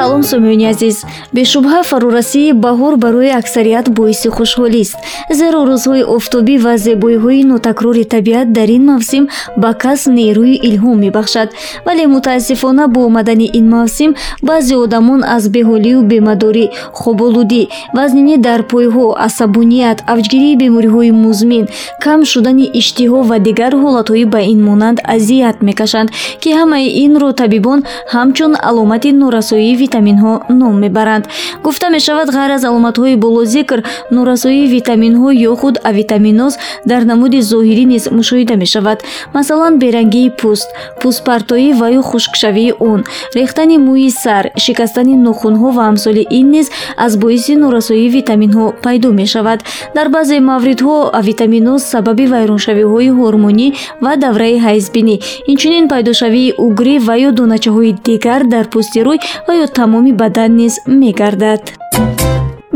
салом сомиёни азиз. Бешубҳа фарурасии баҳор барои аксарият боиси хушҳолист зеро рӯзҳои офтобӣ ва зебоиҳои нотакрори табиат дар ин мавсим ба кас нерӯи илҳом мебахшад. Вале мутаассифона бо омадани ин мавсим баъзе одамон аз беҳолию бемадорӣ хоболудӣ вазнинӣ дар пойҳо асабоният авҷгирии бемориҳои музмин кам шудани иштиҳо ва дигар ҳолатҳои ба ин монанд азият мекашанд ки ҳамаи инро табибон ҳамчун аломати норасоии витаминҳо ном мебаранд. Гуфта мешавад ғайр аз аломатҳои болозикр норасоии витаминҳо ё худ авитаминоз дар намуди зоҳирӣ низ мушоҳида мешавад. Масалан берангии пӯст пӯстпартоӣ ва ё хушкшавии он рехтани мӯи сар шикастани нохунҳо ва амсоли ин низ аз боиси норасоии витаминҳо пайдо мешавад. Дар баъзе мавридҳо авитаминоз сабаби вайроншавиҳои ҳормонӣ ва давраи ҳайзбинӣ инчунин пайдошавии угрӣ ва ё доначаҳои дигар дар пӯсти рӯй ва ё тамоми бадан низ мегардад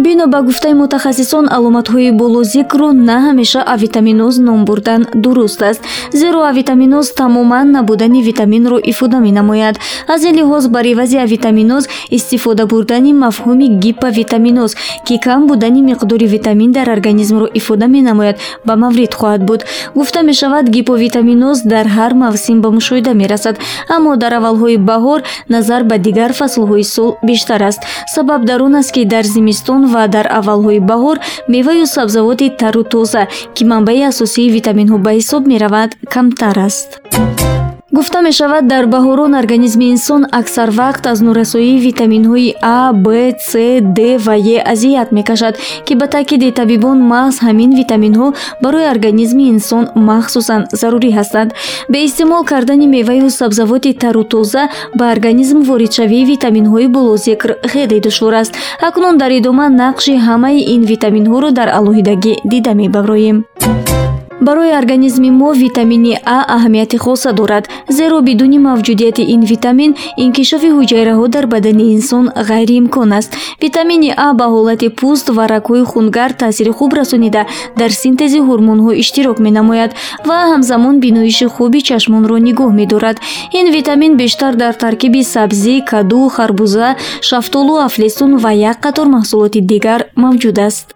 бино ба гуфтаи мутахассисон аломатҳои болозикрро на ҳамеша авитаминоз ном бурдан дуруст аст. Зеро авитаминоз тамоман набудани витаминро ифода менамояд. Аз ин лиҳоз бар ивази авитаминоз истифода бурдани мафҳуми гипавитаминоз ки кам будани миқдори витамин дар организмро ифода менамояд ба маврид хоҳад буд. Гуфта мешавад гиповитаминоз дар ҳар мавсим ба мушоҳида мерасад аммо дар аввалҳои баҳор назар ба дигар фаслҳои сол бештар аст. Сабаб дар он аст ки дар зимистон ва дар аввалҳои баҳор меваю сабзавоти тару тоза ки манбаи асосии витаминҳо ба ҳисоб меравад камтар аст гуфта мешавад дар баҳорон организми инсон аксар вақт аз норасоии витаминҳои а б с д ва е азият мекашад ки ба таъкиди табибон маҳз ҳамин витаминҳо барои организми инсон махсусан зарурӣ ҳастанд. Бе истеъмол кардани меваю сабзавоти тару тоза ба организм воридшавии витаминҳои болозикр хеле душвор аст. Акнун дар идома нақши ҳамаи ин витаминҳоро дар алоҳидагӣ дида мебавроем барои организми мо витамини а аҳамияти хоса дорад зеро бидуни мавҷудияти ин витамин инкишофи ҳуҷайраҳо дар бадани инсон ғайриимкон аст. Витамини а ба ҳолати пӯст ва рагҳои хунгард таъсири хуб расонида дар синтези ҳормонҳо иштирок менамояд ва ҳамзамон биноиши хуби чашмонро нигоҳ медорад. Ин витамин бештар дар таркиби сабзӣ каду харбуза шафтолу афлесун ва як қатор маҳсулоти дигар мавҷуд аст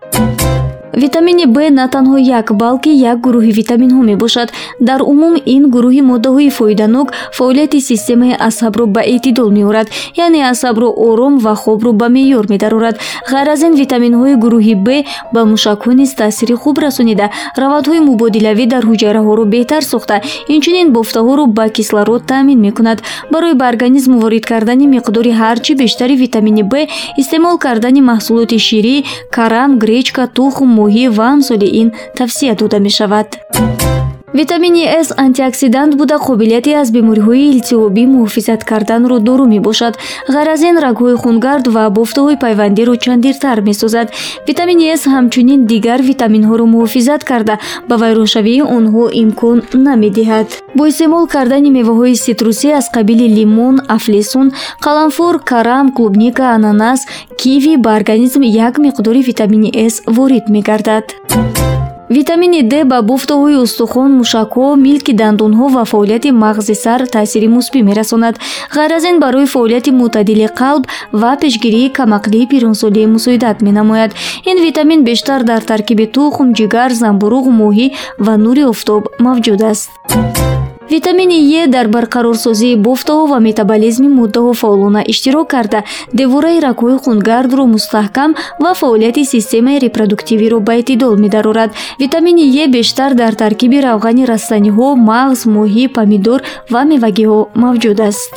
витамини б на танҳо як балки як гурӯҳи витаминҳо мебошад. Дар умум ин гурӯҳи моддаҳои фоиданок фаъолияти системаи асабро ба эътидол меорад яъне асабро ором ва хобро ба меъёр медарорад. Ғайр аз ин витаминҳои гурӯҳи б ба мушакҳо низ таъсири хуб расонида. Равандҳои мубодилавӣ дар ҳуҷайраҳоро беҳтар сохта. Инчунин бофтаҳоро ба кислород таъмин мекунад. Барои ба организм ворид кардани миқдори ҳарчи бештари витамини б истеъмол кардани маҳсулоти ширӣ карам гречка тухм моҳӣ ва амсоли ин тавсия дода мешавад витамини с антиоксидант буда қобилияте аз бемориҳои илтиёбӣ муҳофизат карданро дору мебошад. Ғайр аз ин рагҳои хунгард ва бофтаҳои пайвандиро чандиртар месозад. Витамини с ҳамчунин дигар витаминҳоро муҳофизат карда ба вайроншавии онҳо имкон намедиҳад. Бо истеъмол кардани меваҳои ситрусӣ аз қабили лимон афлесун қаламфур карам клубника ананас киви ба организм як миқдори витамини с ворид мегардад витамини д ба буфтаҳои устухон мушакҳо милки дандонҳо ва фаъолияти мағзи сар таъсири мусбӣ мерасонад. Ғайр аз ин барои фаъолияти мӯътадили қалб ва пешгирии камақлии пиронсолӣ мусоидат менамояд. Ин витамин бештар дар таркиби тухм ҷигар замбуруғ моҳӣ ва нури офтоб мавҷуд аст витамини е дар барқарорсозии бофтаҳо ва метаболизми моддаҳо фаъолона иштирок карда. Девораи рагҳои хунгардро мустаҳкам ва фаъолияти системаи репродуктивиро ба эътидол медарорад. Витамини е бештар дар таркиби равғани растаниҳо мағз моҳӣ помидор ва мевагиҳо мавҷуд аст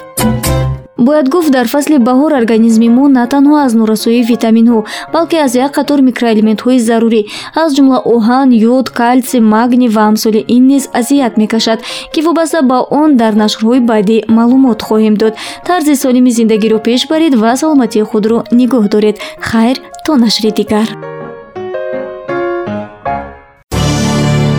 бояд гуфт дар фасли баҳор организми мо на танҳо аз норасоии витаминҳо балки аз як қатор микроэлементҳои зарурӣ аз ҷумла оҳан ёд калси магни ва амсоли ин низ азият мекашад ки вобаста ба он дар нашрҳои баъдӣ маълумот хоҳем дод. Тарзи солими зиндагиро пеш баред ва саломатии худро нигоҳ доред. Хайр то нашри дигар